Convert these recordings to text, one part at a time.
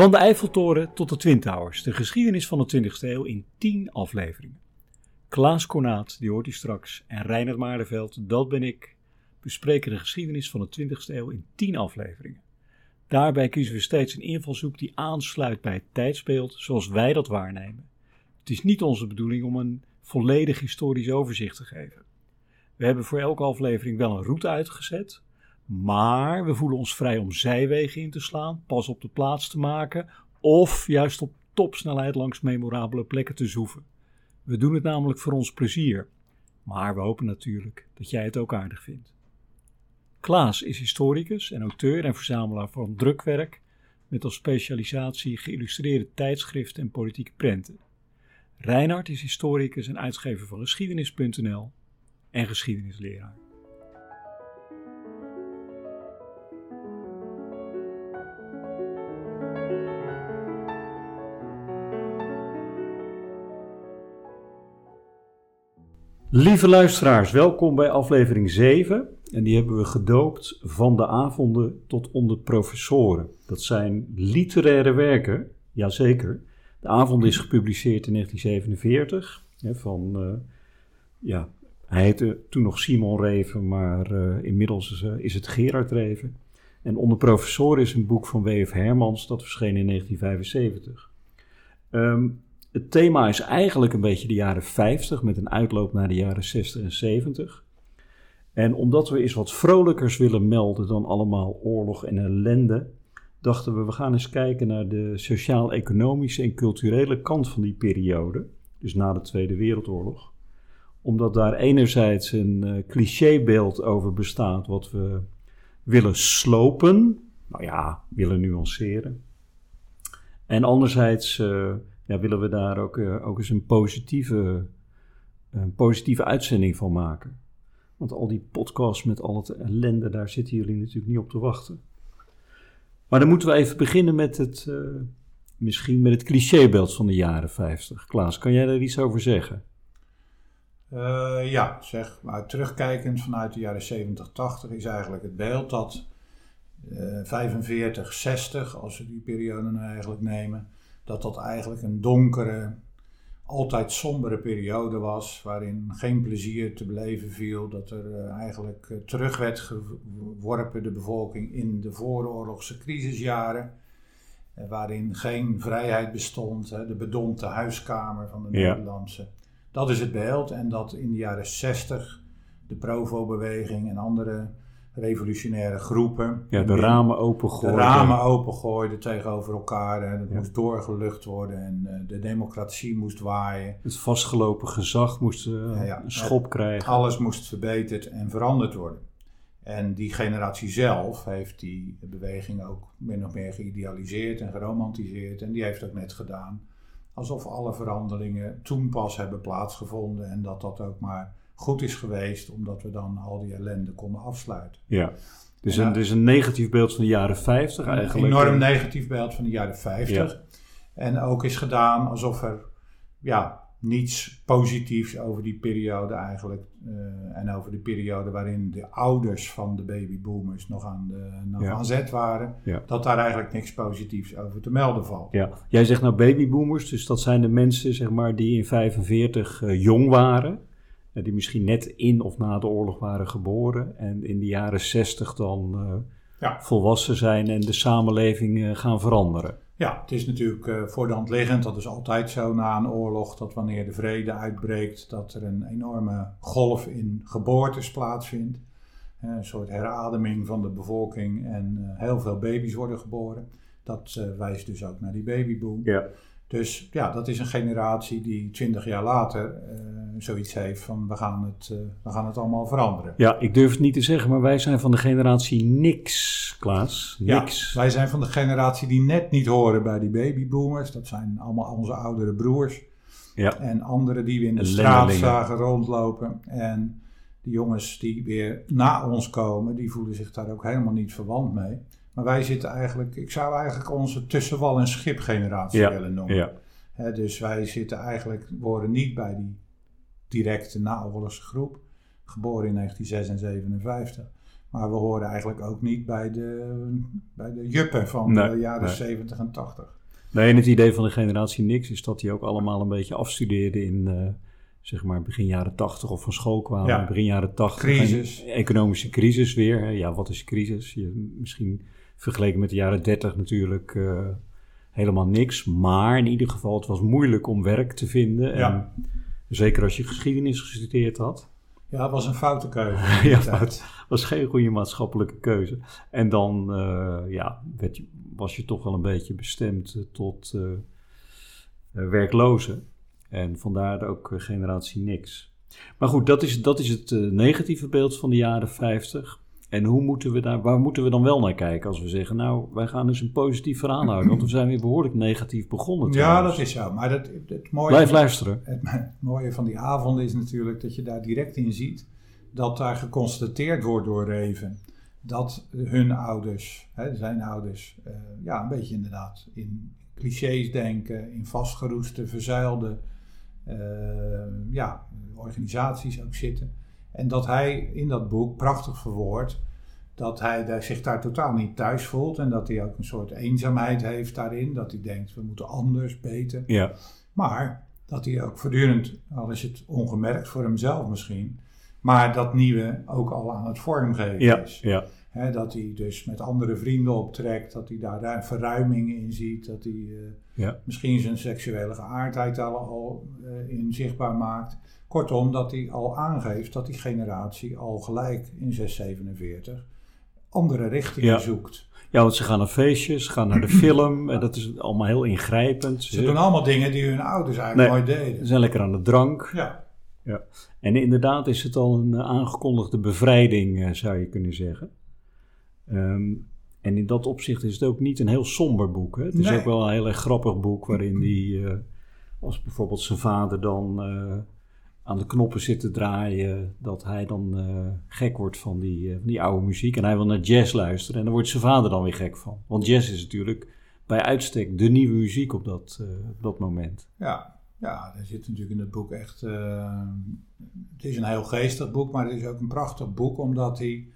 Van de Eiffeltoren tot de Twin Towers, de geschiedenis van de 20e eeuw in 10 afleveringen. Klaas Kornaat, die hoort u straks, en Reinhard Maardenveld, dat ben ik, bespreken de geschiedenis van de 20e eeuw in 10 afleveringen. Daarbij kiezen we steeds een invalshoek die aansluit bij het tijdsbeeld zoals wij dat waarnemen. Het is niet onze bedoeling om een volledig historisch overzicht te geven. We hebben voor elke aflevering wel een route uitgezet, maar we voelen ons vrij om zijwegen in te slaan, pas op de plaats te maken of juist op topsnelheid langs memorabele plekken te zoeven. We doen het namelijk voor ons plezier, maar we hopen natuurlijk dat jij het ook aardig vindt. Klaas is historicus en auteur en verzamelaar van drukwerk met als specialisatie geïllustreerde tijdschriften en politieke prenten. Reinhard is historicus en uitgever van geschiedenis.nl en geschiedenisleraar. Lieve luisteraars, welkom bij aflevering 7. En die hebben we gedoopt van de avonden tot onder professoren. Dat zijn literaire werken, jazeker. De avond is gepubliceerd in 1947 hè, van, uh, ja, hij heette toen nog Simon Reven, maar uh, inmiddels is, uh, is, het Gerard Reven. En onder professoren is een boek van W.F. Hermans, dat verscheen in 1975. Um, het thema is eigenlijk een beetje de jaren 50 met een uitloop naar de jaren 60 en 70. En omdat we eens wat vrolijkers willen melden dan allemaal oorlog en ellende, dachten we we gaan eens kijken naar de sociaal-economische en culturele kant van die periode, dus na de Tweede Wereldoorlog. Omdat daar enerzijds een uh, clichébeeld over bestaat wat we willen slopen, nou ja, willen nuanceren. En anderzijds uh, ja, willen we daar ook, uh, ook eens een positieve, een positieve uitzending van maken. Want al die podcasts met al het ellende, daar zitten jullie natuurlijk niet op te wachten. Maar dan moeten we even beginnen met het, uh, misschien met het clichébeeld van de jaren 50. Klaas, kan jij daar iets over zeggen? Uh, ja, zeg maar terugkijkend vanuit de jaren 70, 80 is eigenlijk het beeld dat uh, 45, 60, als we die periode nou eigenlijk nemen, dat dat eigenlijk een donkere, altijd sombere periode was, waarin geen plezier te beleven viel, dat er uh, eigenlijk uh, terug werd geworpen de bevolking in de vooroorlogse crisisjaren, uh, waarin geen vrijheid bestond, de bedompte huiskamer van de ja. Nederlandse. Dat is het beeld en dat in de jaren 60 de Provo-beweging en andere revolutionaire groepen. Ja, de ramen opengooiden. De ramen opengooiden tegenover elkaar. En het ja. moest doorgelucht worden en uh, de democratie moest waaien. Het vastgelopen gezag moest uh, ja, ja. een schop krijgen. Alles moest verbeterd en veranderd worden. En die generatie zelf heeft die beweging ook min of meer geïdealiseerd en geromantiseerd. En die heeft ook net gedaan alsof alle veranderingen toen pas hebben plaatsgevonden en dat dat ook maar goed is geweest, omdat we dan al die ellende konden afsluiten. Ja, dus een, dus een negatief beeld van de jaren 50 eigenlijk. Een enorm negatief beeld van de jaren 50. Ja. En ook is gedaan alsof er ja, niets positiefs over die periode eigenlijk. Uh, en over de periode waarin de ouders van de babyboomers nog aan, de, nog ja. aan zet waren. Ja. Dat daar eigenlijk niks positiefs over te melden valt. Ja. Jij zegt nou babyboomers, dus dat zijn de mensen zeg maar, die in 45 uh, jong waren die misschien net in of na de oorlog waren geboren en in de jaren 60 dan ja. volwassen zijn en de samenleving uh, gaan veranderen. Ja, het is natuurlijk voor de hand liggend, dat is altijd zo na een oorlog, dat wanneer de vrede uitbreekt, dat er een enorme golf in geboortes plaatsvindt. een soort herademing van de bevolking en heel veel baby's worden geboren. Dat wijst dus ook naar die babyboom. Ja. Dus ja, dat is een generatie die twintig jaar later uh, zoiets heeft van we gaan, het, uh, we gaan het allemaal veranderen. Ja, ik durf het niet te zeggen, maar wij zijn van de generatie niks, Klaas. Niks. Ja, wij zijn van de generatie die net niet horen bij die babyboomers. Dat zijn allemaal onze oudere broers. Ja. En anderen die we in de straat zagen rondlopen. En die jongens die weer na ons komen, die voelen zich daar ook helemaal niet verwant mee. Maar wij zitten eigenlijk, ik zou eigenlijk onze tussenwal- en schipgeneratie ja, willen noemen. Ja. He, dus wij zitten eigenlijk, worden niet bij die directe naoorlogse groep, geboren in 1956, Maar we horen eigenlijk ook niet bij de, bij de juppen van de jaren nee. 70 en 80. Nee, en het idee van de generatie niks is dat die ook allemaal een beetje afstudeerden in uh, zeg maar begin jaren 80 of van school kwamen. Ja. Begin jaren 80. Crisis. Economische crisis weer. Ja, wat is crisis? Je, misschien vergeleken met de jaren 30 natuurlijk uh, helemaal niks. Maar in ieder geval, het was moeilijk om werk te vinden. Ja. En zeker als je geschiedenis gestudeerd had. Ja, het was een foute keuze. ja, het was geen goede maatschappelijke keuze. En dan uh, ja, werd was je toch wel een beetje bestemd uh, tot uh, werklozen. En vandaar ook generatie niks. Maar goed, dat is, dat is het negatieve beeld van de jaren 50. En hoe moeten we daar, waar moeten we dan wel naar kijken als we zeggen, nou, wij gaan dus een positief verhaal houden, want we zijn weer behoorlijk negatief begonnen. Ja, dat is zo. Maar dat, het mooie, Blijf luisteren. Het, het, mooie van die avond is natuurlijk dat je daar direct in ziet dat daar geconstateerd wordt door Reven dat hun ouders, hè, zijn ouders, uh, ja, een beetje inderdaad in clichés denken, in vastgeroeste, verzuilde uh, ja, organisaties ook zitten. En dat hij in dat boek prachtig verwoordt dat hij zich daar totaal niet thuis voelt en dat hij ook een soort eenzaamheid heeft daarin. Dat hij denkt, we moeten anders, beter. Ja. Maar dat hij ook voortdurend, al is het ongemerkt voor hemzelf misschien, maar dat nieuwe ook al aan het vormgeven ja, is. Ja. He, dat hij dus met andere vrienden optrekt, dat hij daar, daar verruiming in ziet, dat hij uh, ja. misschien zijn seksuele geaardheid al, al uh, in zichtbaar maakt. Kortom, dat hij al aangeeft dat die generatie al gelijk in 647 andere richtingen ja. zoekt. Ja, want ze gaan naar feestjes, gaan naar de film. En dat is allemaal heel ingrijpend. Ze doen allemaal dingen die hun ouders eigenlijk nee, nooit deden. Ze zijn lekker aan de drank. Ja. ja. En inderdaad is het al een aangekondigde bevrijding, zou je kunnen zeggen. Um, en in dat opzicht is het ook niet een heel somber boek. Hè? Het is ook wel een heel erg grappig boek waarin die, eh, als bijvoorbeeld zijn vader dan eh, aan de knoppen zit te draaien, dat hij dan eh, gek wordt van die, eh, die oude muziek en hij wil naar jazz luisteren en daar wordt zijn vader dan weer gek van. Want jazz is natuurlijk bij uitstek de nieuwe muziek op dat, eh, dat moment. Ja, ja, er zit natuurlijk in het boek echt. het is een heel geestig boek, maar het is ook een prachtig boek omdat hij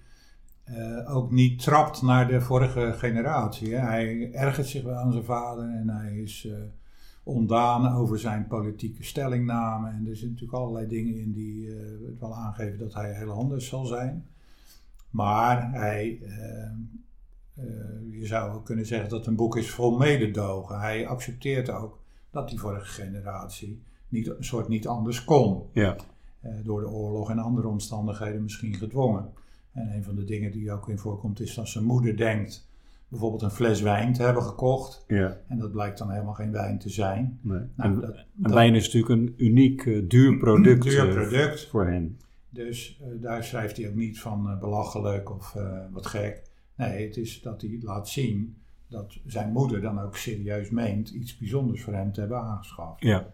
ook niet trapt naar de vorige generatie. Hè. Hij ergert zich wel aan zijn vader en hij is ondaan over zijn politieke stellingname. En er zitten natuurlijk allerlei dingen in die eh, het wel aangeven dat hij heel anders zal zijn. Maar hij, eh, eh, je zou ook kunnen zeggen dat een boek is vol mededogen. Hij accepteert ook dat die vorige generatie niet, een soort niet anders kon. Ja, door de oorlog en andere omstandigheden misschien gedwongen. En een van de dingen die ook in voorkomt is dat zijn moeder denkt bijvoorbeeld een fles wijn te hebben gekocht. ja. En dat blijkt dan helemaal geen wijn te zijn. Nee. Nou, en, dat- en dat- wijn is natuurlijk een uniek, eh, duur product, Duur eh, product. voor hen. Dus eh, daar schrijft hij ook niet van belachelijk of wat gek. Nee, het is dat hij laat zien dat zijn moeder dan ook serieus meent iets bijzonders voor hem te hebben aangeschaft. Ja,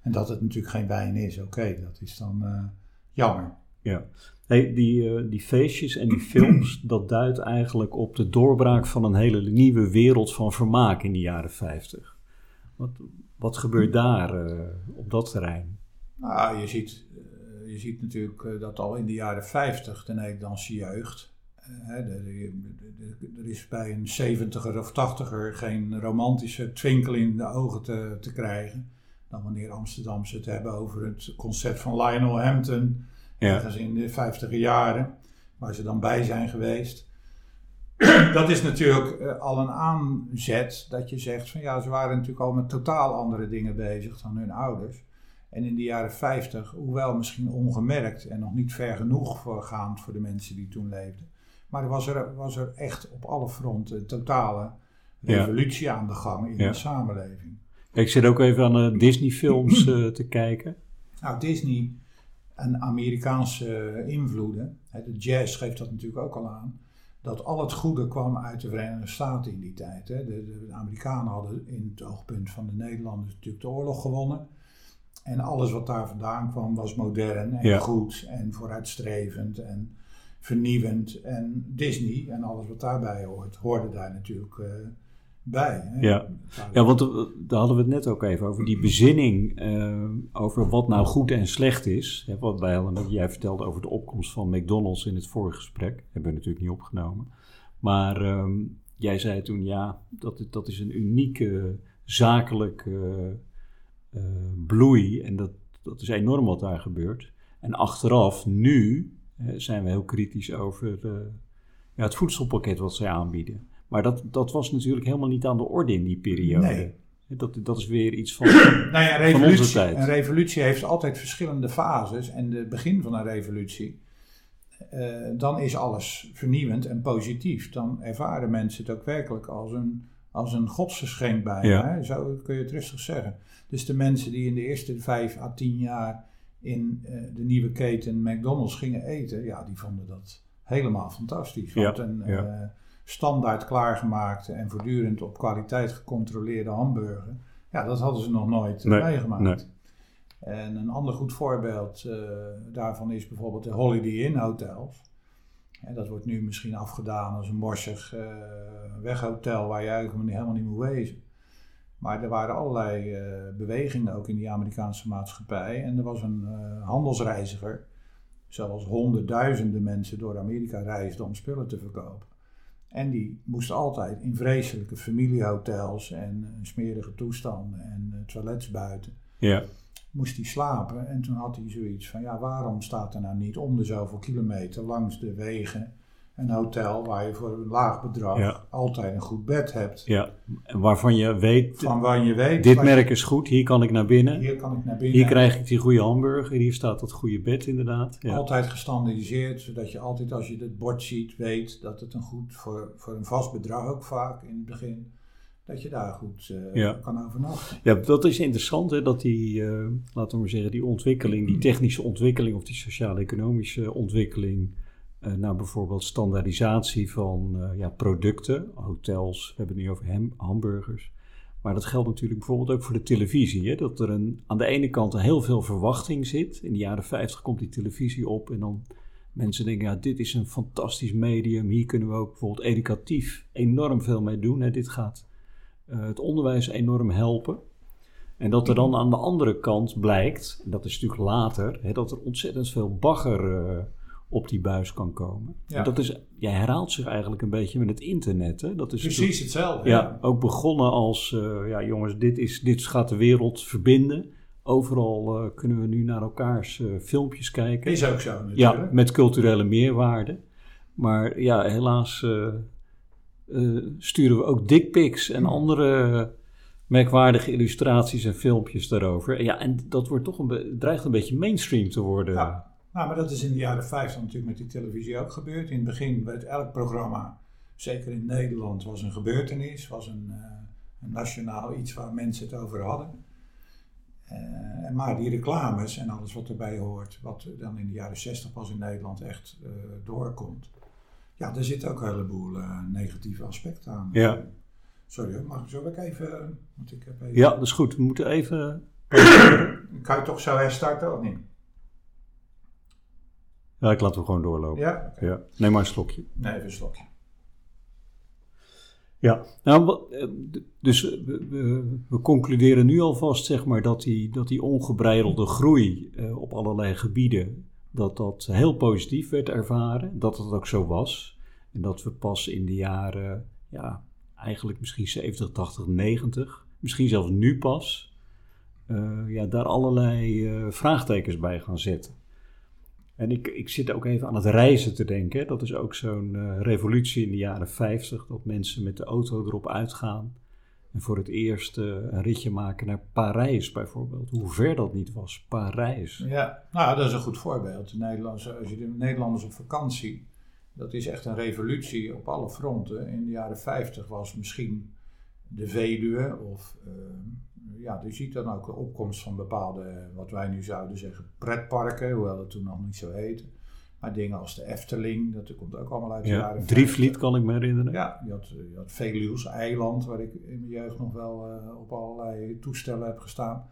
En dat het natuurlijk geen wijn is, oké, dat is dan jammer. Ja. Hey, die, eh, die feestjes en die films, dat duidt eigenlijk op de doorbraak van een hele nieuwe wereld van vermaak in de jaren 50. Wat, wat gebeurt daar eh, op dat terrein? Nou, je ziet, eh, je ziet natuurlijk dat al in de jaren 50 de Nederlandse jeugd. er is bij een 70er of 80er geen romantische twinkel in de ogen te, te krijgen. Dan wanneer Amsterdamse het hebben over het concert van Lionel Hampton. Ja. Ergens in de 50er jaren. Waar ze dan bij zijn geweest. Dat is natuurlijk eh, al een aanzet dat je zegt van ja, ze waren natuurlijk al met totaal andere dingen bezig dan hun ouders. En in de jaren 50, hoewel misschien ongemerkt en nog niet ver genoeg voorgaand voor de mensen die toen leefden. Maar er was er, was er echt op alle fronten een totale Ja. revolutie aan de gang in Ja. de samenleving. Ik zit ook even aan de Disney-films eh, te kijken. Nou, Disney en Amerikaanse invloeden, hè, de jazz geeft dat natuurlijk ook al aan, dat al het goede kwam uit de Verenigde Staten in die tijd. De, Amerikanen hadden in het oogpunt van de Nederlanders natuurlijk de oorlog gewonnen. En alles wat daar vandaan kwam was modern en Ja. goed en vooruitstrevend en vernieuwend. En Disney en alles wat daarbij hoort, hoorde daar natuurlijk eh, bij. Hè? Ja. ja, want daar hadden we het net ook even over, die bezinning over wat nou goed en slecht is. Hè, wat wij hadden, jij vertelde over de opkomst van McDonald's in het vorige gesprek, hebben we natuurlijk niet opgenomen. Maar ehm, jij zei toen, ja, dat, dat is een unieke zakelijke uh, bloei en dat, dat is enorm wat daar gebeurt. En achteraf, nu, zijn we heel kritisch over ja, het voedselpakket wat zij aanbieden. Maar dat, dat was natuurlijk helemaal niet aan de orde in die periode. Nee. Dat, dat is weer iets van, nou ja, revolutie, van onze tijd. Een revolutie heeft altijd verschillende fases. En het begin van een revolutie, uh, dan is alles vernieuwend en positief. Dan ervaren mensen het ook werkelijk als een, als een godsgeschenk bij. Ja. Zo kun je het rustig zeggen. Dus de mensen die in de eerste vijf à tien jaar in uh, de nieuwe keten McDonald's gingen eten, ja, die vonden dat helemaal fantastisch. Want ja, een uh, standaard klaargemaakte en voortdurend op kwaliteit gecontroleerde hamburger, ja, dat hadden ze nog nooit nee, meegemaakt. Nee. En een ander goed voorbeeld uh, daarvan is bijvoorbeeld de Holiday Inn hotels. En dat wordt nu misschien afgedaan als een morsig uh, weghotel waar je eigenlijk helemaal niet moet wezen. Maar er waren allerlei uh, bewegingen ook in die Amerikaanse maatschappij. En er was een handelsreiziger, zoals honderdduizenden mensen door Amerika reisden om spullen te verkopen. En die moest altijd in vreselijke familiehotels en smerige toestanden en toilets buiten. Ja moest hij slapen. En toen had hij zoiets van, ja, waarom staat er nou niet om de zoveel kilometer langs de wegen een hotel waar je voor een laag bedrag altijd een goed bed hebt. Ja, en waarvan je weet, van waar je weet dit merk is goed, hier kan ik naar binnen. Hier kan ik naar binnen. Hier krijg ik die goede hamburger, hier staat dat goede bed inderdaad. Ja. Altijd gestandardiseerd, zodat je altijd als je het bord ziet weet dat het een goed, voor, voor een vast bedrag ook vaak in het begin dat je daar goed uh, kan overnachten. Ja, dat is interessant, hè, dat die, uh, laten we maar zeggen, die ontwikkeling, die technische ontwikkeling of die sociaal-economische ontwikkeling naar bijvoorbeeld standaardisatie van ja, producten, hotels, we hebben het nu over ham, hamburgers. Maar dat geldt natuurlijk bijvoorbeeld ook voor de televisie. Hè? Dat er een, aan de ene kant heel veel verwachting zit. In de jaren 50 komt die televisie op en dan mensen denken, ja, dit is een fantastisch medium. Hier kunnen we ook bijvoorbeeld educatief enorm veel mee doen. Hè? Dit gaat eh, het onderwijs enorm helpen. En dat er dan aan de andere kant blijkt, dat is natuurlijk later, hè, dat er ontzettend veel bagger op die buis kan komen. Ja. Dat is, jij herhaalt zich eigenlijk een beetje met het internet. Hè? Dat is Precies hetzelfde. Ja, ja, ook begonnen als, uh, ja jongens, dit, is, dit gaat de wereld verbinden. Overal uh, kunnen we nu naar elkaars filmpjes kijken. Is ook zo natuurlijk. Ja, met culturele meerwaarde. Maar ja, helaas sturen we ook dickpics en andere merkwaardige illustraties en filmpjes daarover. Ja, en dat wordt toch een dreigt een beetje mainstream te worden. Ja, nou, maar dat is in de jaren 50 natuurlijk met die televisie ook gebeurd. In het begin werd elk programma, zeker in Nederland, was een gebeurtenis, was een, uh, een nationaal iets waar mensen het over hadden. Uh, maar die reclames en alles wat erbij hoort, wat dan in de jaren 60 pas in Nederland echt uh, doorkomt, ja, er zitten ook een heleboel negatieve aspecten aan. Ja. Sorry, mag zo ik even, want ik heb even... Ja, dat is goed. We moeten even... kan je toch zo herstarten of niet? Ja, ik laat hem gewoon doorlopen. Ja? ja? Neem maar een slokje. Nee, even een slokje. Ja, nou, eh, dus we, we, concluderen nu alvast zeg maar, dat, die, dat die ongebreidelde groei uh, op allerlei gebieden dat dat heel positief werd ervaren, dat het ook zo was. En dat we pas in de jaren, ja, eigenlijk misschien 70, 80, 90, misschien zelfs nu pas, uh, ja, daar allerlei uh, vraagtekens bij gaan zetten. En ik, ik zit ook even aan het reizen te denken. Dat is ook zo'n uh, revolutie in de jaren 50, dat mensen met de auto erop uitgaan. En voor het eerst uh, een ritje maken naar Parijs bijvoorbeeld. Hoe ver dat niet was, Parijs. Ja, nou dat is een goed voorbeeld. De als je de Nederlanders op vakantie, dat is echt een revolutie op alle fronten. In de jaren 50 was misschien de Veluwe of uh, ja, je ziet dan ook de opkomst van bepaalde, wat wij nu zouden zeggen, pretparken, hoewel dat toen nog niet zo heette. Maar dingen als de Efteling, dat komt ook allemaal uit de ja, jaren Drievliet kan ik me herinneren. Ja, je had, je had Veluws eiland, waar ik in mijn jeugd nog wel uh, op allerlei toestellen heb gestaan.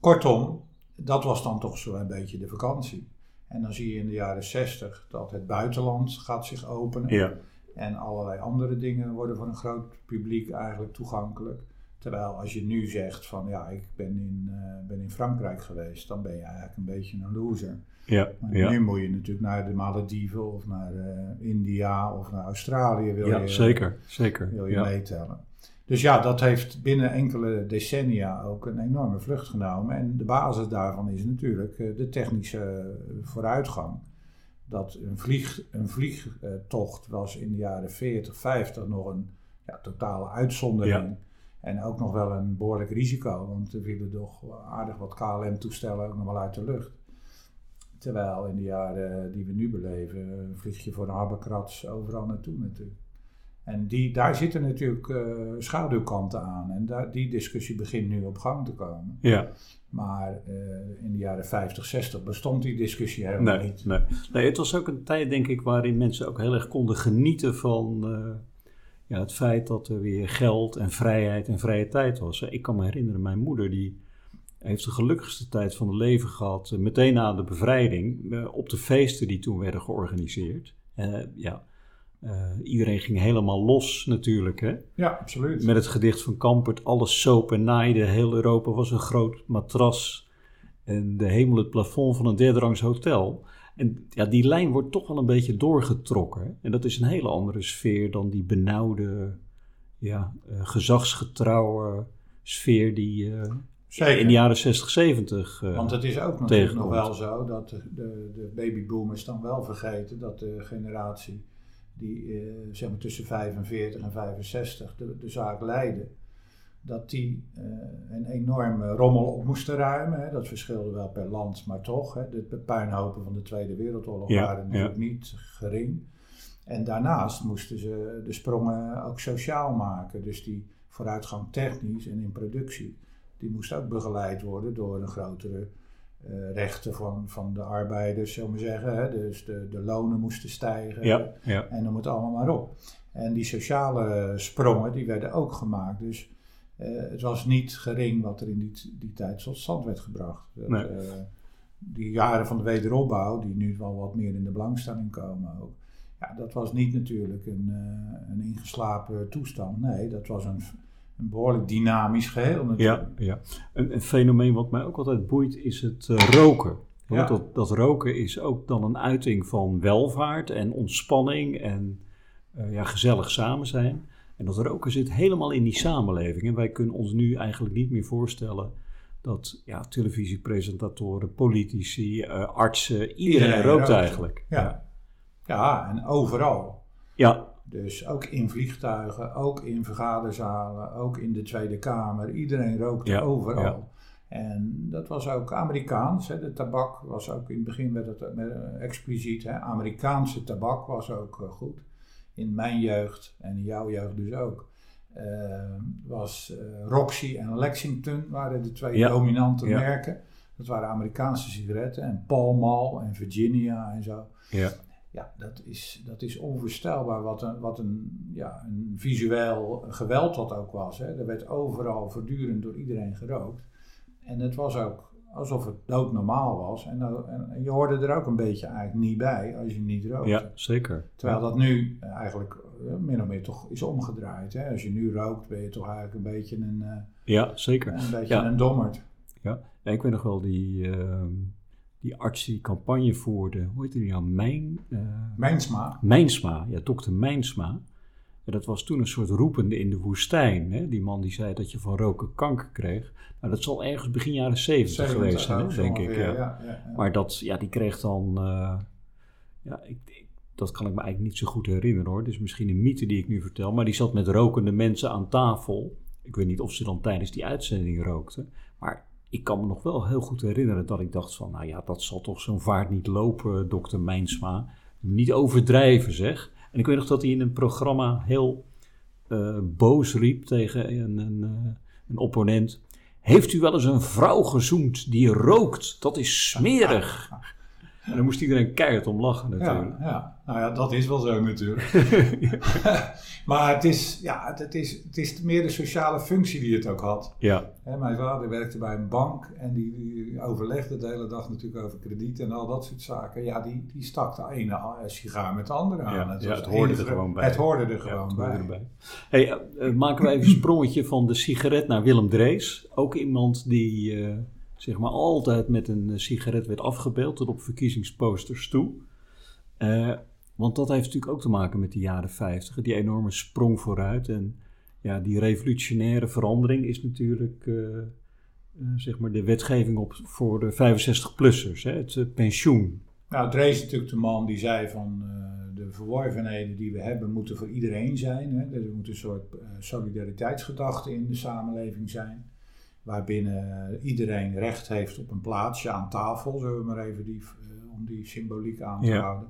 Kortom, dat was dan toch zo een beetje de vakantie. En dan zie je in de jaren 60 dat het buitenland gaat zich openen. Ja. En allerlei andere dingen worden voor een groot publiek eigenlijk toegankelijk. Terwijl als je nu zegt van ja, ik ben in, uh, ben in Frankrijk geweest, dan ben je eigenlijk een beetje een loser. Ja, Maar ja. nu moet je natuurlijk naar de Malediven of naar eh, India of naar Australië wil ja je, zeker, zeker. wil je ja. meetellen. Dus ja, dat heeft binnen enkele decennia ook een enorme vlucht genomen. En de basis daarvan is natuurlijk eh, de technische vooruitgang. Dat een, vlieg, een vliegtocht was in de jaren 40, 50 nog een ja, totale uitzondering. En ook nog wel een behoorlijk risico, want er vielen toch aardig wat KLM-toestellen ook nog wel uit de lucht. Terwijl in de jaren die we nu beleven, vlieg je voor een habbekrats overal naartoe natuurlijk. En die, daar zitten natuurlijk uh, schaduwkanten aan. En daar, die discussie begint nu op gang te komen. Ja. Maar uh, in de jaren 50, 60 bestond die discussie helemaal nee, niet. Nee. nee, het was ook een tijd, denk ik, waarin mensen ook heel erg konden genieten van uh, ja, het feit dat er weer geld en vrijheid en vrije tijd was. Ik kan me herinneren, mijn moeder die heeft de gelukkigste tijd van het leven gehad, uh, meteen na de bevrijding, op de feesten die toen werden georganiseerd. ja, uh, iedereen ging helemaal los natuurlijk. Hè? Ja, absoluut. Met het gedicht van Kampert, alles soap en naaide. Heel Europa was een groot matras. En de hemel het plafond van een derderangs hotel. En ja, die lijn wordt toch wel een beetje doorgetrokken. En dat is een hele andere sfeer dan die benauwde, ja, uh, gezagsgetrouwe sfeer die uh, Zeker. in de jaren 60, 70 uh, Want het is ook natuurlijk nog wel zo dat de, de, de babyboomers dan wel vergeten dat de generatie die uh, zeg maar tussen 45 en 65 de, de zaak leidde, dat die uh, een enorme rommel op moesten ruimen. Hè. Dat verschilde wel per land, maar toch. Hè. De puinhopen van de Tweede Wereldoorlog ja, waren natuurlijk ja. niet gering. En daarnaast moesten ze de sprongen ook sociaal maken. Dus die vooruitgang technisch en in productie, die moest ook begeleid worden door een grotere uh, rechten van, van de arbeiders, zullen we zeggen. Hè? Dus de, de lonen moesten stijgen ja, en noem het allemaal maar op. En die sociale sprongen, die werden ook gemaakt. Dus het was niet gering wat er in die, die tijd tot stand werd gebracht. Dat, nee. uh, die jaren van de wederopbouw, die nu wel wat meer in de belangstelling komen ook. Ja, dat was niet natuurlijk een, een ingeslapen toestand. Nee, dat was een, een behoorlijk dynamisch geheel natuurlijk. Ja, ja. Een, een, fenomeen wat mij ook altijd boeit is het uh, roken. Ja. Dat, dat, roken is ook dan een uiting van welvaart en ontspanning en uh, ja, gezellig samen zijn. En dat roken zit helemaal in die samenleving. En wij kunnen ons nu eigenlijk niet meer voorstellen dat ja, televisiepresentatoren, politici, uh, artsen, iedereen, iedereen rookt, rookt eigenlijk. Ja. ja. ja, en overal. Ja, dus ook in vliegtuigen, ook in vergaderzalen, ook in de Tweede Kamer. Iedereen rookte ja, overal. Ja. En dat was ook Amerikaans. Hè. De tabak was ook in het begin werd het met, uh, expliciet. Hè. Amerikaanse tabak was ook uh, goed. In mijn jeugd en in jouw jeugd dus ook. Uh, was Roxy en Lexington waren de twee ja. dominante merken. Dat waren Amerikaanse sigaretten. En Pall Mall en Virginia en zo. Ja. Ja, dat is, dat is onvoorstelbaar wat een, wat een, ja, een visueel geweld dat ook was. Hè. Er werd overal voortdurend door iedereen gerookt. En het was ook alsof het doodnormaal was. En, en, en, je hoorde er ook een beetje eigenlijk niet bij als je niet rookte. Ja, zeker. Terwijl dat nu eigenlijk min of meer toch is omgedraaid. Hè. Als je nu rookt ben je toch eigenlijk een beetje een... Uh, ja, zeker. Een beetje ja. een dommerd. Ja. ja, ik weet nog wel die... Uh die arts die campagne voerde, hoe heet die nou? Mijn, uh, Mijnsma. Mijnsma, ja, dokter Mijnsma. Dat was toen een soort roepende in de woestijn. Hè? Die man die zei dat je van roken kanker kreeg. Nou, dat zal ergens begin jaren zeventig geweest zijn, denk ik. Ja. Ja, ja, ja. Maar dat, ja, die kreeg dan... Uh, ja, ik, ik, dat kan ik me eigenlijk niet zo goed herinneren hoor. Dus misschien een mythe die ik nu vertel. Maar die zat met rokende mensen aan tafel. Ik weet niet of ze dan tijdens die uitzending rookten. Maar ik kan me nog wel heel goed herinneren dat ik dacht van, nou ja, dat zal toch zo'n vaart niet lopen, dokter Mijnsma. Niet overdrijven, zeg. En ik weet nog dat hij in een programma heel uh, boos riep tegen een, een, uh, een, opponent. Heeft u wel eens een vrouw gezoend die rookt? Dat is smerig. En dan moest iedereen keihard om lachen natuurlijk. Ja, ja. nou ja, dat is wel zo natuurlijk. maar het is, ja, het, is, het is meer de sociale functie die het ook had. Ja. mijn vader werkte bij een bank en die, die, overlegde de hele dag natuurlijk over krediet en al dat soort zaken. Ja, die, die stak de ene sigaar met de andere aan. Ja, het, ja, het hoorde er gewoon bij. Het hoorde er gewoon bij. Hey, uh, maken we even een sprongetje van de sigaret naar Willem Drees. Ook iemand die... Uh, zeg maar altijd met een eh, sigaret werd afgebeeld, tot op verkiezingsposters toe. Uh, want dat heeft natuurlijk ook te maken met de jaren 50, die enorme sprong vooruit. En ja, die revolutionaire verandering is natuurlijk uh, zeg maar de wetgeving op, voor de 65-plussers, het pensioen. Nou, Drees is natuurlijk de man die zei van de verworvenheden die we hebben moeten voor iedereen zijn. Hè? Er moet een soort solidariteitsgedachte in de samenleving zijn waarbinnen iedereen recht heeft op een plaatsje aan tafel, zullen we maar even die, uh, om die symboliek aan te houden.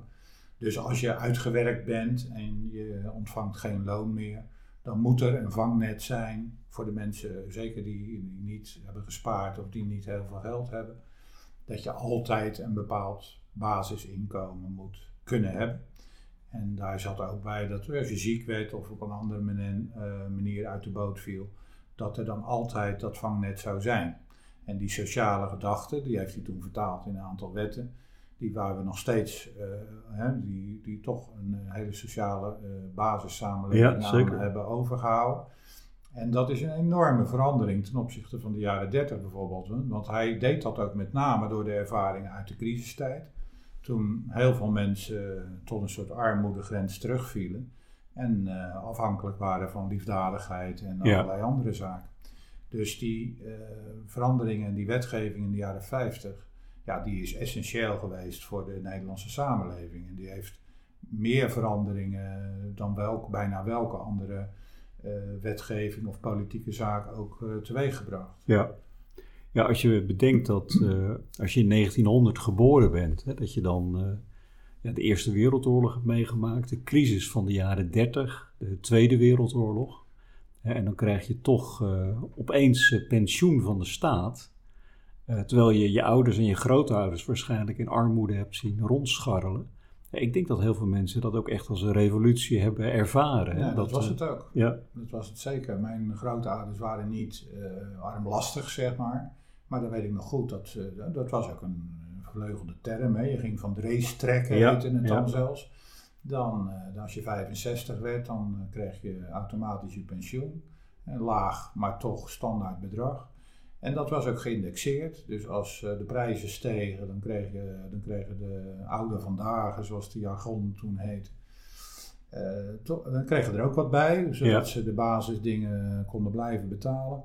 Dus als je uitgewerkt bent en je ontvangt geen loon meer, dan moet er een vangnet zijn voor de mensen, zeker die, niet hebben gespaard of die niet heel veel geld hebben, dat je altijd een bepaald basisinkomen moet kunnen hebben. En daar zat ook bij dat als je ziek werd of op een andere manier eh, uit de boot viel, dat er dan altijd dat vangnet zou zijn. En die sociale gedachte, die heeft hij toen vertaald in een aantal wetten, die waar we nog steeds, uh, hè, die, die toch een eh, hele sociale uh, basissamenleving ja, hebben overgehouden. En dat is een enorme verandering ten opzichte van de jaren 30 bijvoorbeeld. Want hij deed dat ook met name door de ervaringen uit de crisistijd. Toen heel veel mensen tot een soort armoedegrens terugvielen en uh, afhankelijk waren van liefdadigheid en allerlei andere zaken. Dus die uh, veranderingen en die wetgeving in de jaren 50, ja, die is essentieel geweest voor de Nederlandse samenleving. En die heeft meer veranderingen dan welk, bijna welke andere uh, wetgeving of politieke zaak ook teweeggebracht. Ja. ja, als je bedenkt dat als je in 1900 geboren bent, hè, dat je dan ja, de Eerste Wereldoorlog hebt meegemaakt, de crisis van de jaren 30, de Tweede Wereldoorlog. en dan krijg je toch uh, opeens uh, pensioen van de staat. Uh, terwijl je je ouders en je grootouders waarschijnlijk in armoede hebt zien rondscharrelen. ik denk dat heel veel mensen dat ook echt als een revolutie hebben ervaren. Ja, dat, dat, was het ook. Ja. Dat was het zeker. Mijn grootouders waren niet armlastig, zeg maar. Maar dat weet ik nog goed. Dat, dat was ook een gevleugelde term. Hè. Je ging van race trekken, ja, heette het dan zelfs. Dan, uh, als je 65 werd, dan uh, kreeg je automatisch je pensioen. Een laag, maar toch standaard bedrag. En dat was ook geïndexeerd. Dus als uh, de prijzen stegen, dan, kreeg je, dan kregen de oude vandaag, zoals de jargon toen heet, dan kregen er ook wat bij, zodat ze de basisdingen konden blijven betalen.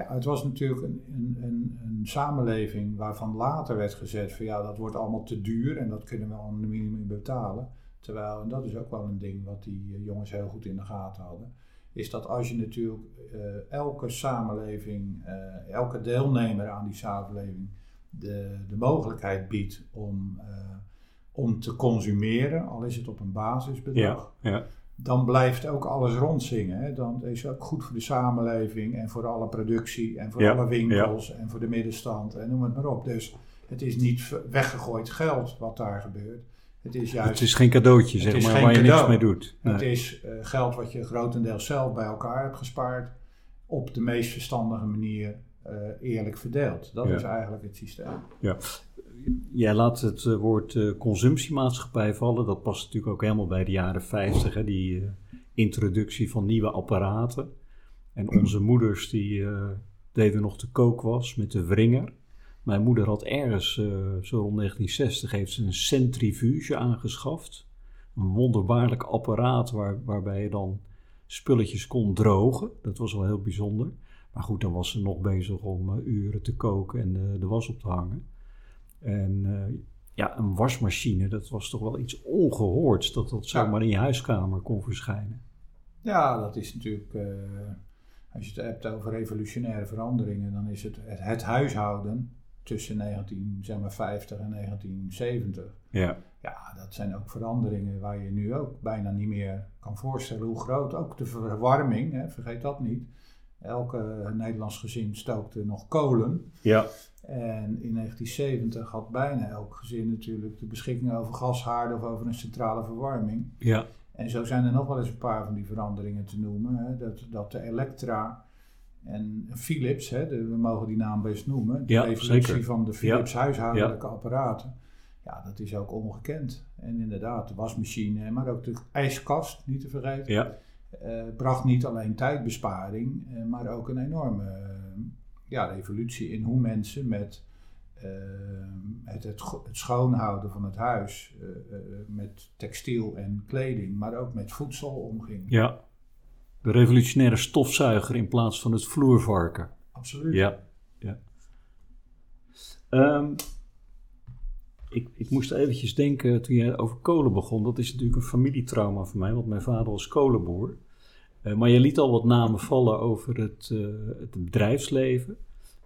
Ja, het was natuurlijk een, een, een, een, samenleving waarvan later werd gezegd van ja, dat wordt allemaal te duur en dat kunnen we al een minimum betalen. Terwijl, en dat is ook wel een ding wat die eh, jongens heel goed in de gaten hadden, is dat als je natuurlijk uh, elke samenleving, uh, elke deelnemer aan die samenleving de, de mogelijkheid biedt om, om te consumeren, al is het op een basisbedrag. Ja, ja dan blijft ook alles rondzingen. Hè? Dan is het ook goed voor de samenleving en voor alle productie en voor alle winkels en voor de middenstand en noem het maar op. Dus het is niet weggegooid geld wat daar gebeurt. Het is, juist, het is geen cadeautje, zeg maar, waar je niks mee doet. Het is uh, geld wat je grotendeels zelf bij elkaar hebt gespaard, op de meest verstandige manier uh, eerlijk verdeeld. Dat is eigenlijk het systeem. Ja. Jij laat het eh, woord uh, consumptiemaatschappij vallen. Dat past natuurlijk ook helemaal bij de jaren 50, hè, die uh, introductie van nieuwe apparaten. En onze moeders die deden nog de kookwas met de wringer. Mijn moeder had ergens, zo rond 1960, heeft ze een centrifuge aangeschaft. Een wonderbaarlijk apparaat waar, waarbij je dan spulletjes kon drogen. Dat was wel heel bijzonder. Maar goed, dan was ze nog bezig om uren te koken en de was op te hangen. En uh, ja, een wasmachine, dat was toch wel iets ongehoords dat dat zomaar in je huiskamer kon verschijnen. Ja, dat is natuurlijk, uh, als je het hebt over revolutionaire veranderingen, dan is het het, het huishouden tussen 1950 en 1970. Ja. ja, dat zijn ook veranderingen waar je nu ook bijna niet meer kan voorstellen hoe groot. Ook de verwarming, hè, vergeet dat niet. Elke Nederlands gezin stookte nog kolen. Ja. En in 1970 had bijna elk gezin natuurlijk de beschikking over gashaarden of over een centrale verwarming. Ja. En zo zijn er nog wel eens een paar van die veranderingen te noemen. Hè? Dat, dat de Elektra en Philips, hè, de, we mogen die naam best noemen, de Ja, evolutie zeker. van de Philips huishoudelijke Ja. apparaten. Ja, dat is ook ongekend. En inderdaad, de wasmachine, maar ook de ijskast, niet te vergeten, Ja. Eh, bracht niet alleen tijdbesparing, eh, maar ook een enorme eh, ja, revolutie in hoe mensen met het, het, schoonhouden van het huis, met textiel en kleding, maar ook met voedsel omgingen. Ja. De revolutionaire stofzuiger in plaats van het vloervarken. Absoluut. Ja. ja. Ehm, ik, ik moest eventjes denken toen jij over kolen begon. Dat is natuurlijk een familietrauma voor mij, want mijn vader was kolenboer. Eh, maar je liet al wat namen vallen over het, eh, het bedrijfsleven.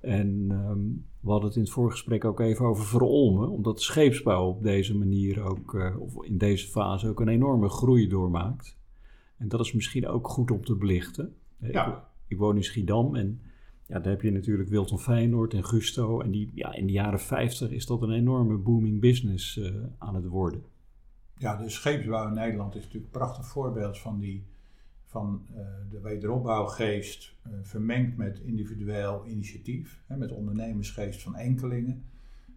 En ehm, we hadden het in het voorgesprek ook even over verolmen, omdat de scheepsbouw op deze manier ook, eh, of in deze fase ook een enorme groei doormaakt. En dat is misschien ook goed om te belichten. Ja. Ik, ik woon in Schiedam en ja, daar heb je natuurlijk Wilton Feyenoord en Gusto. En die, ja, in de jaren 50 is dat een enorme booming business eh, aan het worden. Ja, de scheepsbouw in Nederland is natuurlijk een prachtig voorbeeld van, die, van eh, de wederopbouwgeest eh, vermengd met individueel initiatief. Hè, met ondernemersgeest van enkelingen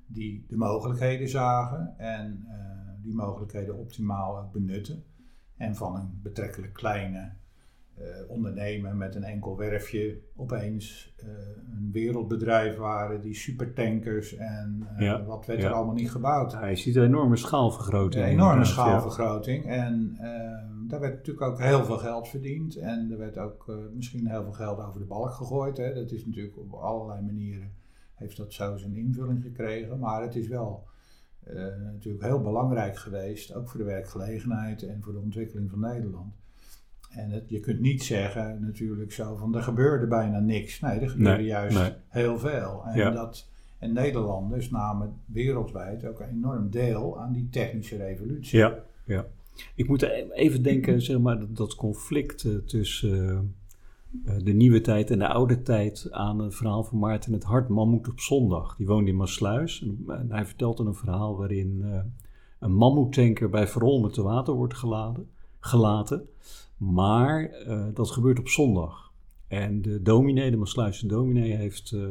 die de mogelijkheden zagen en die mogelijkheden optimaal benutten. En van een betrekkelijk kleine eh, ondernemer met een enkel werfje opeens eh, een wereldbedrijf waren die supertankers en eh, Ja, wat werd ja. er allemaal niet gebouwd. Hij ziet een enorme schaalvergroting. Een enorme ja. schaalvergroting. En daar werd natuurlijk ook heel veel geld verdiend. En er werd ook misschien heel veel geld over de balk gegooid. Hè. Dat is natuurlijk op allerlei manieren heeft dat zo zijn invulling gekregen. Maar het is wel natuurlijk heel belangrijk geweest, ook voor de werkgelegenheid en voor de ontwikkeling van Nederland. En het, je kunt niet zeggen natuurlijk zo van er gebeurde bijna niks. Nee, er gebeurde Nee, juist nee. heel veel. En, Ja. dat, en Nederlanders namen wereldwijd ook een enorm deel aan die technische revolutie. Ja, ja. Ik moet even denken, zeg maar, dat, dat conflict eh, tussen eh, eh, de nieuwe tijd en de oude tijd aan het verhaal van Maarten het Hart, Mammoet op zondag. Die woonde in Maasluis en, en hij vertelt een verhaal waarin een mammoetanker bij Verolmen te water wordt geladen, gelaten. Maar eh, dat gebeurt op zondag. En de dominee, de Maasluisse dominee, heeft eh,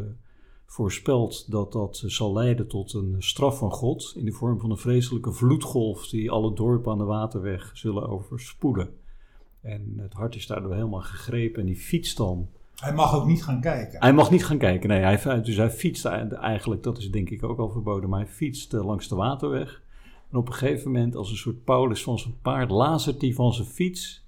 voorspeld dat dat zal leiden tot een straf van God in de vorm van een vreselijke vloedgolf die alle dorpen aan de waterweg zullen overspoelen. En het hart is daardoor helemaal gegrepen en die fietst dan. Hij mag ook niet gaan kijken. Hij mag niet gaan kijken, nee, hij, dus hij fietst eigenlijk, dat is denk ik ook al verboden, maar hij fietst eh, langs de waterweg. En op een gegeven moment, als een soort Paulus van zijn paard, lazert hij van zijn fiets.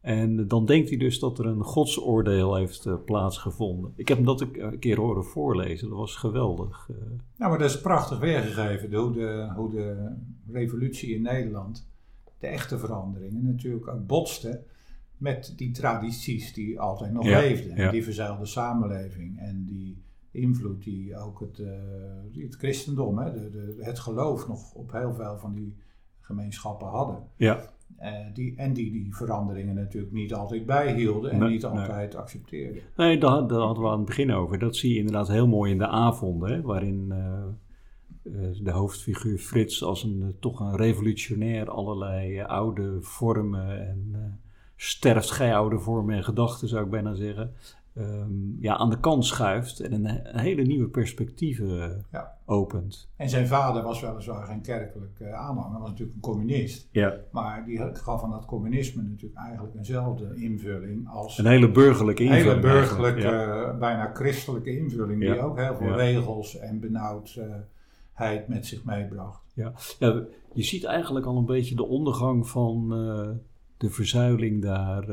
En dan denkt hij dus dat er een godsoordeel heeft eh, plaatsgevonden. Ik heb hem dat een keer horen voorlezen, dat was geweldig. Nou, maar dat is prachtig weergegeven, de- hoe de, hoe de revolutie in Nederland, de echte veranderingen, natuurlijk ook botste met die tradities die altijd nog Ja, leefden. ja. Die verzuilde samenleving en die invloed die ook het, eh, het christendom, hè, de, de, het geloof nog op heel veel van die gemeenschappen hadden. Ja, Eh, die, en die die veranderingen natuurlijk niet altijd bijhielden en Nee, niet nee. altijd accepteerden. Nee, daar, daar hadden we aan het begin over. Dat zie je inderdaad heel mooi in de avonden, hè, waarin eh, de hoofdfiguur Frits als een toch een revolutionair allerlei oude vormen en sterft gij oude vormen en gedachten, zou ik bijna zeggen, ehm, ja, aan de kant schuift en een, een hele nieuwe perspectieven eh, Ja. opent. En zijn vader was weliswaar geen kerkelijk eh, aanhanger, was natuurlijk een communist. Ja, Maar die gaf aan dat communisme natuurlijk eigenlijk eenzelfde invulling als een hele burgerlijke een invulling. hele burgerlijke, ja. eh, bijna christelijke invulling, die ook heel veel regels en benauwdheid met zich meebracht. Ja, je ziet eigenlijk al een beetje de ondergang van de verzuiling daar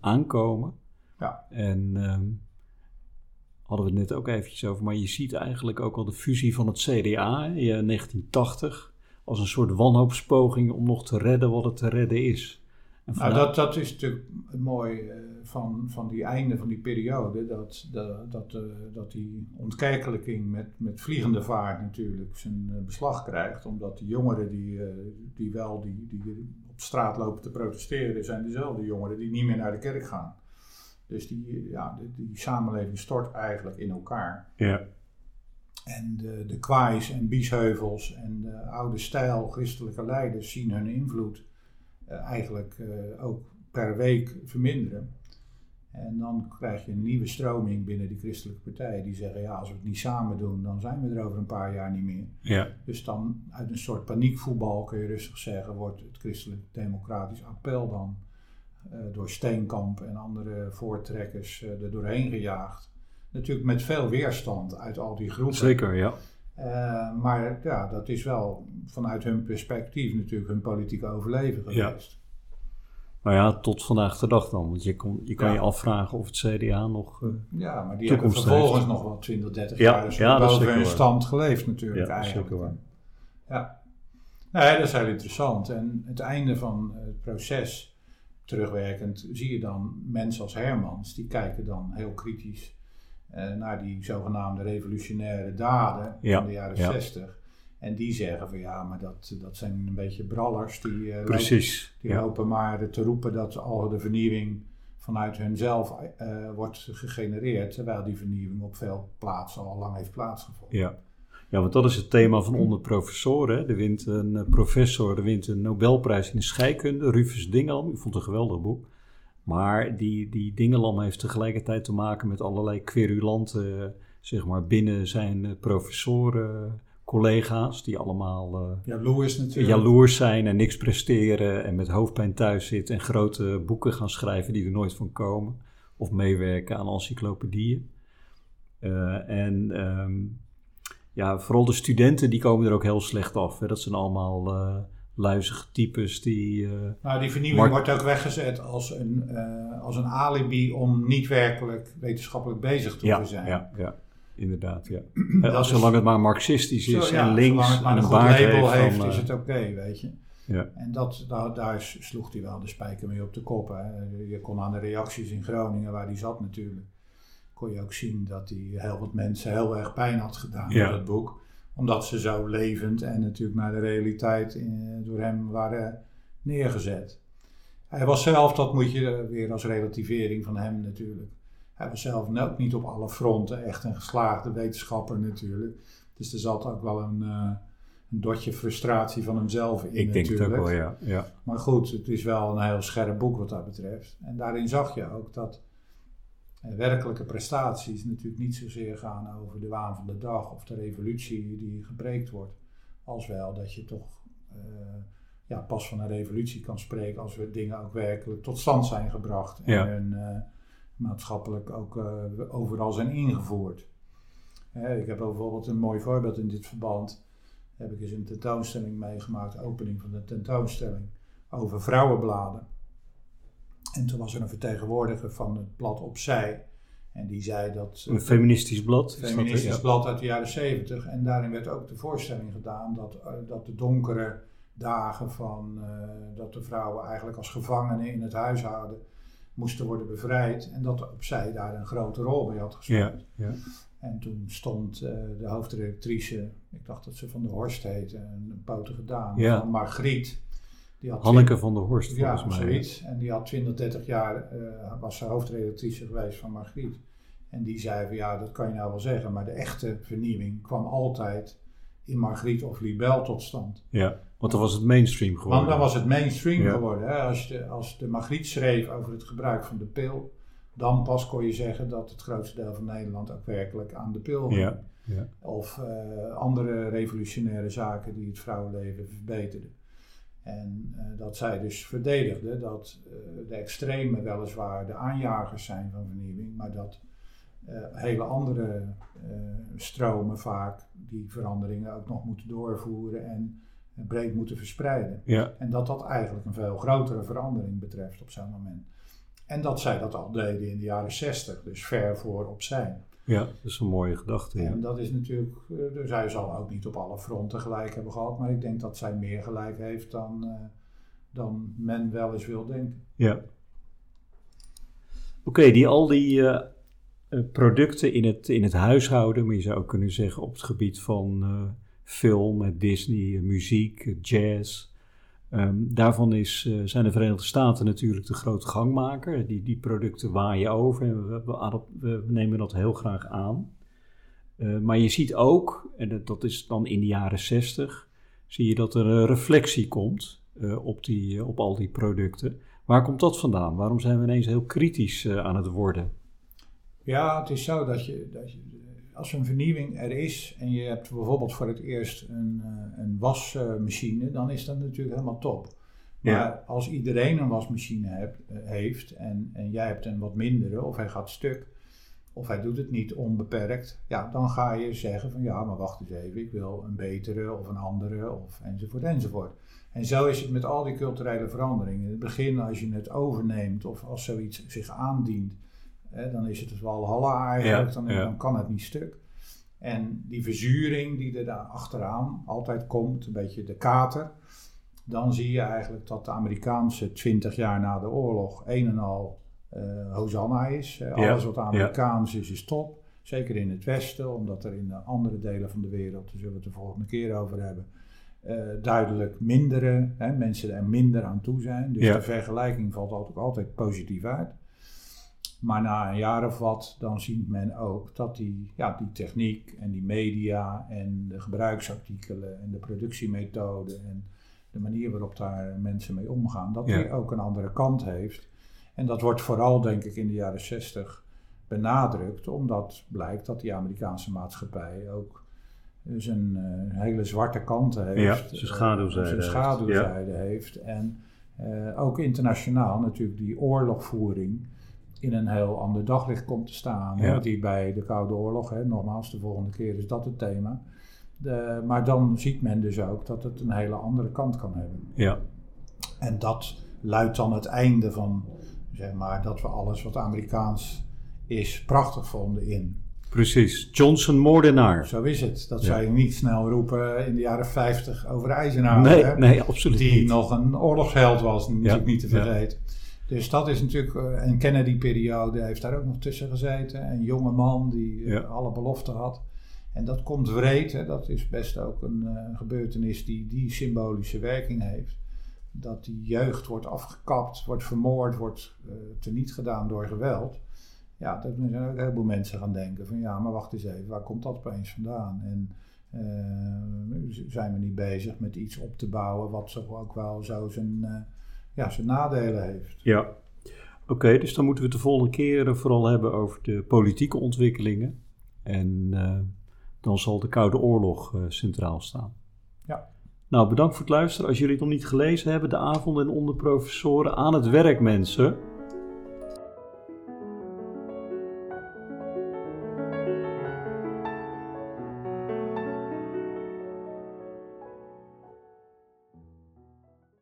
aankomen. Ja. En ehm, hadden we het net ook eventjes over, maar je ziet eigenlijk ook al de fusie van het CDA in 1980 als een soort wanhoopspoging om nog te redden wat het te redden is. En Nou, dat, dat is natuurlijk mooi eh, van, van die einde van die periode, dat, dat, dat, eh, dat die ontkerkelijking met, met vliegende vaart natuurlijk zijn eh, beslag krijgt. Omdat die jongeren die, eh, die wel die, die op straat lopen te protesteren, zijn dezelfde jongeren die niet meer naar de kerk gaan. Dus die, ja, die, die samenleving stort eigenlijk in elkaar. Ja. En de, de kwaais en biesheuvels en de oude stijl christelijke leiders zien hun invloed eh, eigenlijk eh, ook per week verminderen. En dan krijg je een nieuwe stroming binnen die christelijke partijen die zeggen, ja, als we het niet samen doen, dan zijn we er over een paar jaar niet meer. Ja. Dus dan uit een soort paniekvoetbal, kun je rustig zeggen, wordt het christelijk democratisch appel dan door Steenkamp en andere voortrekkers uh, er doorheen gejaagd. Natuurlijk met veel weerstand uit al die groepen. Zeker, ja. Uh, maar ja, dat is wel vanuit hun perspectief natuurlijk hun politieke overleven geweest. Ja. Maar ja, tot vandaag de dag dan. Want je, kon, je kan ja. je afvragen of het CDA nog. Uh, ja, maar die hebben vervolgens heeft. nog wel 20, 30 ja, jaar dus ja, boven hun stand geleefd, natuurlijk. Ja, eigenlijk. waar. Ja. Nee, dat is heel interessant. En het einde van het proces, terugwerkend, zie je dan mensen als Hermans, die kijken dan heel kritisch uh, naar die zogenaamde revolutionaire daden ja, van de jaren ja. 60. En die zeggen van ja, maar dat, dat zijn een beetje brallers. Die, uh, Precies. Lopen, die ja. lopen maar te roepen dat al de vernieuwing vanuit hunzelf uh, wordt gegenereerd. Terwijl die vernieuwing op veel plaatsen al lang heeft plaatsgevonden. Ja. Ja, want dat is het thema van onder professoren. Er wint een professor, er wint een Nobelprijs in de scheikunde, Rufus Dingelam. Ik vond het een geweldig boek. Maar die, die Dingelam heeft tegelijkertijd te maken met allerlei querulanten, zeg maar, binnen zijn professoren collega's die allemaal uh, jaloers, natuurlijk. jaloers zijn en niks presteren en met hoofdpijn thuis zitten en grote boeken gaan schrijven die er nooit van komen. Of meewerken aan encyclopedieën. Uh, en um, ja, vooral de studenten die komen er ook heel slecht af. Hè. Dat zijn allemaal uh, luizige types die... nou, die vernieuwing wordt ook weggezet als een, als een alibi om niet werkelijk wetenschappelijk bezig te ja, zijn. Ja, ja inderdaad, ja. Als, zolang het maar marxistisch is zo, ja, en links en een een baard label heeft, dan, is uh, het oké, okay, weet je. Ja. En dat, daar, daar sloeg hij wel de spijker mee op de kop. Hè. Je kon aan de reacties in Groningen, waar hij zat natuurlijk, kon je ook zien dat hij heel wat mensen heel erg pijn had gedaan Ja. met het boek. Omdat ze zo levend en natuurlijk naar de realiteit in, door hem waren neergezet. Hij was zelf, dat moet je weer als relativering van hem natuurlijk. Hij was zelf ook niet op alle fronten echt een geslaagde wetenschapper natuurlijk. Dus er zat ook wel een, uh, een dotje frustratie van hemzelf in Ik denk natuurlijk. het ook wel, ja. ja. Maar goed, het is wel een heel scherp boek wat dat betreft. En daarin zag je ook dat eh, werkelijke prestaties natuurlijk niet zozeer gaan over de waan van de dag of de revolutie die gepreekt wordt. Als wel dat je toch uh, ja, pas van een revolutie kan spreken als we dingen ook werkelijk tot stand zijn gebracht. En Ja. hun, uh, maatschappelijk ook uh, overal zijn ingevoerd. Ik heb bijvoorbeeld een mooi voorbeeld in dit verband. Heb ik eens een tentoonstelling meegemaakt, opening van de tentoonstelling, over vrouwenbladen. En toen was er een vertegenwoordiger van het blad Opzij. En die zei dat... Een feministisch blad. Een feministisch dat, ja. blad uit de jaren zeventig. En daarin werd ook de voorstelling gedaan dat, uh, dat de donkere dagen van... Uh, dat de vrouwen eigenlijk als gevangenen in het huishouden moesten worden bevrijd. En dat opzij daar een grote rol bij had gespeeld. Ja, ja. En toen stond uh, de hoofdredactrice, ik dacht dat ze van der Horst heette, een potige dame, van Margriet. Die had Hanneke van der Horst, ja, volgens mij. zoiets. En die had 20, 30 jaar, uh, was ze hoofdredactrice geweest van Margriet. En die zei van ja, dat kan je nou wel zeggen, maar de echte vernieuwing kwam altijd in Margriet of Libel tot stand. Ja, want dan was het mainstream geworden. Want dan was het mainstream Ja. geworden. Hè? Als, de, als de Margriet schreef over het gebruik van de pil, dan pas kon je zeggen dat het grootste deel van Nederland ook werkelijk aan de pil ging. Ja, ja. Of uh, andere revolutionaire zaken die het vrouwenleven verbeterden. En uh, dat zij dus verdedigde dat uh, de extreme weliswaar de aanjagers zijn van vernieuwing, maar dat uh, hele andere stromen vaak die veranderingen ook nog moeten doorvoeren en breed moeten verspreiden. Ja. En dat dat eigenlijk een veel grotere verandering betreft op zo'n moment. En dat zij dat al deden in de jaren 60, dus ver voor opzij. Ja, dat is een mooie gedachte. Ja. En dat is natuurlijk, uh, zij zal ook niet op alle fronten gelijk hebben gehad, maar ik denk dat zij meer gelijk heeft dan, uh, dan men wel eens wil denken. Ja. Oké, okay, die al die uh, producten in het, in het huishouden, maar je zou ook kunnen zeggen op het gebied van film, Disney, muziek, jazz. Ehm, daarvan is, eh, zijn de Verenigde Staten natuurlijk de grote gangmaker. Die, die producten waaien over en we, we, nemen dat heel graag aan. Uh, maar je ziet ook, en dat is dan in de jaren 60, zie je dat er een reflectie komt op, die, op al die producten. Waar komt dat vandaan? Waarom zijn we ineens heel kritisch aan het worden? Ja, het is zo dat je, dat je als een vernieuwing er is en je hebt bijvoorbeeld voor het eerst een, uh, een wasmachine, dan is dat natuurlijk helemaal top. Maar ja. als iedereen een wasmachine heb, uh, heeft en, en jij hebt een wat mindere, of hij gaat stuk, of hij doet het niet onbeperkt, ja, dan ga je zeggen van ja, maar wacht eens even, ik wil een betere of een andere, of enzovoort enzovoort. En zo is het met al die culturele veranderingen. In het begin, als je het overneemt of als zoiets zich aandient, Hè, dan is het dus wel halla eigenlijk, ja, dan, ja. dan, kan het niet stuk. En die verzuring die er daar achteraan altijd komt, een beetje de kater, dan zie je eigenlijk dat de Amerikaanse 20 jaar na de oorlog een en al uh, Hosanna is. Uh, ja, alles wat Amerikaans is, is top. Zeker in het Westen, omdat er in de andere delen van de wereld, daar zullen we het de volgende keer over hebben, uh, duidelijk mindere, hè, mensen er minder aan toe zijn. Dus de vergelijking valt ook altijd positief uit. Maar na een jaar of wat, dan ziet men ook dat die, ja, die techniek en die media en de gebruiksartikelen en de productiemethode en de manier waarop daar mensen mee omgaan, dat die ook een andere kant heeft. En dat wordt vooral, denk ik, in de jaren 60 benadrukt, omdat blijkt dat die Amerikaanse maatschappij ook zijn uh, hele zwarte kanten heeft. Ja, zijn schaduwzijde, zijn schaduwzijde heeft. En uh, ook internationaal natuurlijk die oorlogvoering in een heel ander daglicht komt te staan. Ja. Die bij de Koude Oorlog, hè, nogmaals, de volgende keer is dat het thema. De, maar dan ziet men dus ook dat het een hele andere kant kan hebben. Ja. En dat luidt dan het einde van, zeg maar, dat we alles wat Amerikaans is prachtig vonden in. Precies, Johnson moordenaar. Zo is het. Dat ja. zou je niet snel roepen in de jaren 50 over Eisenhower. Nee, hè? nee absoluut Die niet. nog een oorlogsheld was, natuurlijk ja. niet te vergeten. Ja. Dus dat is natuurlijk, uh, en Kennedy-periode heeft daar ook nog tussen gezeten. Een jonge man die uh, ja. alle beloften had. En dat komt wreed, hè, dat is best ook een uh, gebeurtenis die die symbolische werking heeft. Dat die jeugd wordt afgekapt, wordt vermoord, wordt teniet gedaan door geweld. Ja, dat zijn ook een heleboel mensen gaan denken van ja, maar wacht eens even, waar komt dat opeens vandaan? En zijn we niet bezig met iets op te bouwen wat zo ook wel zo zijn ja, zijn nadelen heeft. Ja, oké, okay, dus dan moeten we het de volgende keer vooral hebben over de politieke ontwikkelingen. En uh, dan zal de Koude Oorlog uh, centraal staan. Ja. Nou, bedankt voor het luisteren. Als jullie het nog niet gelezen hebben, de avond en onderprofessoren aan het werk, mensen.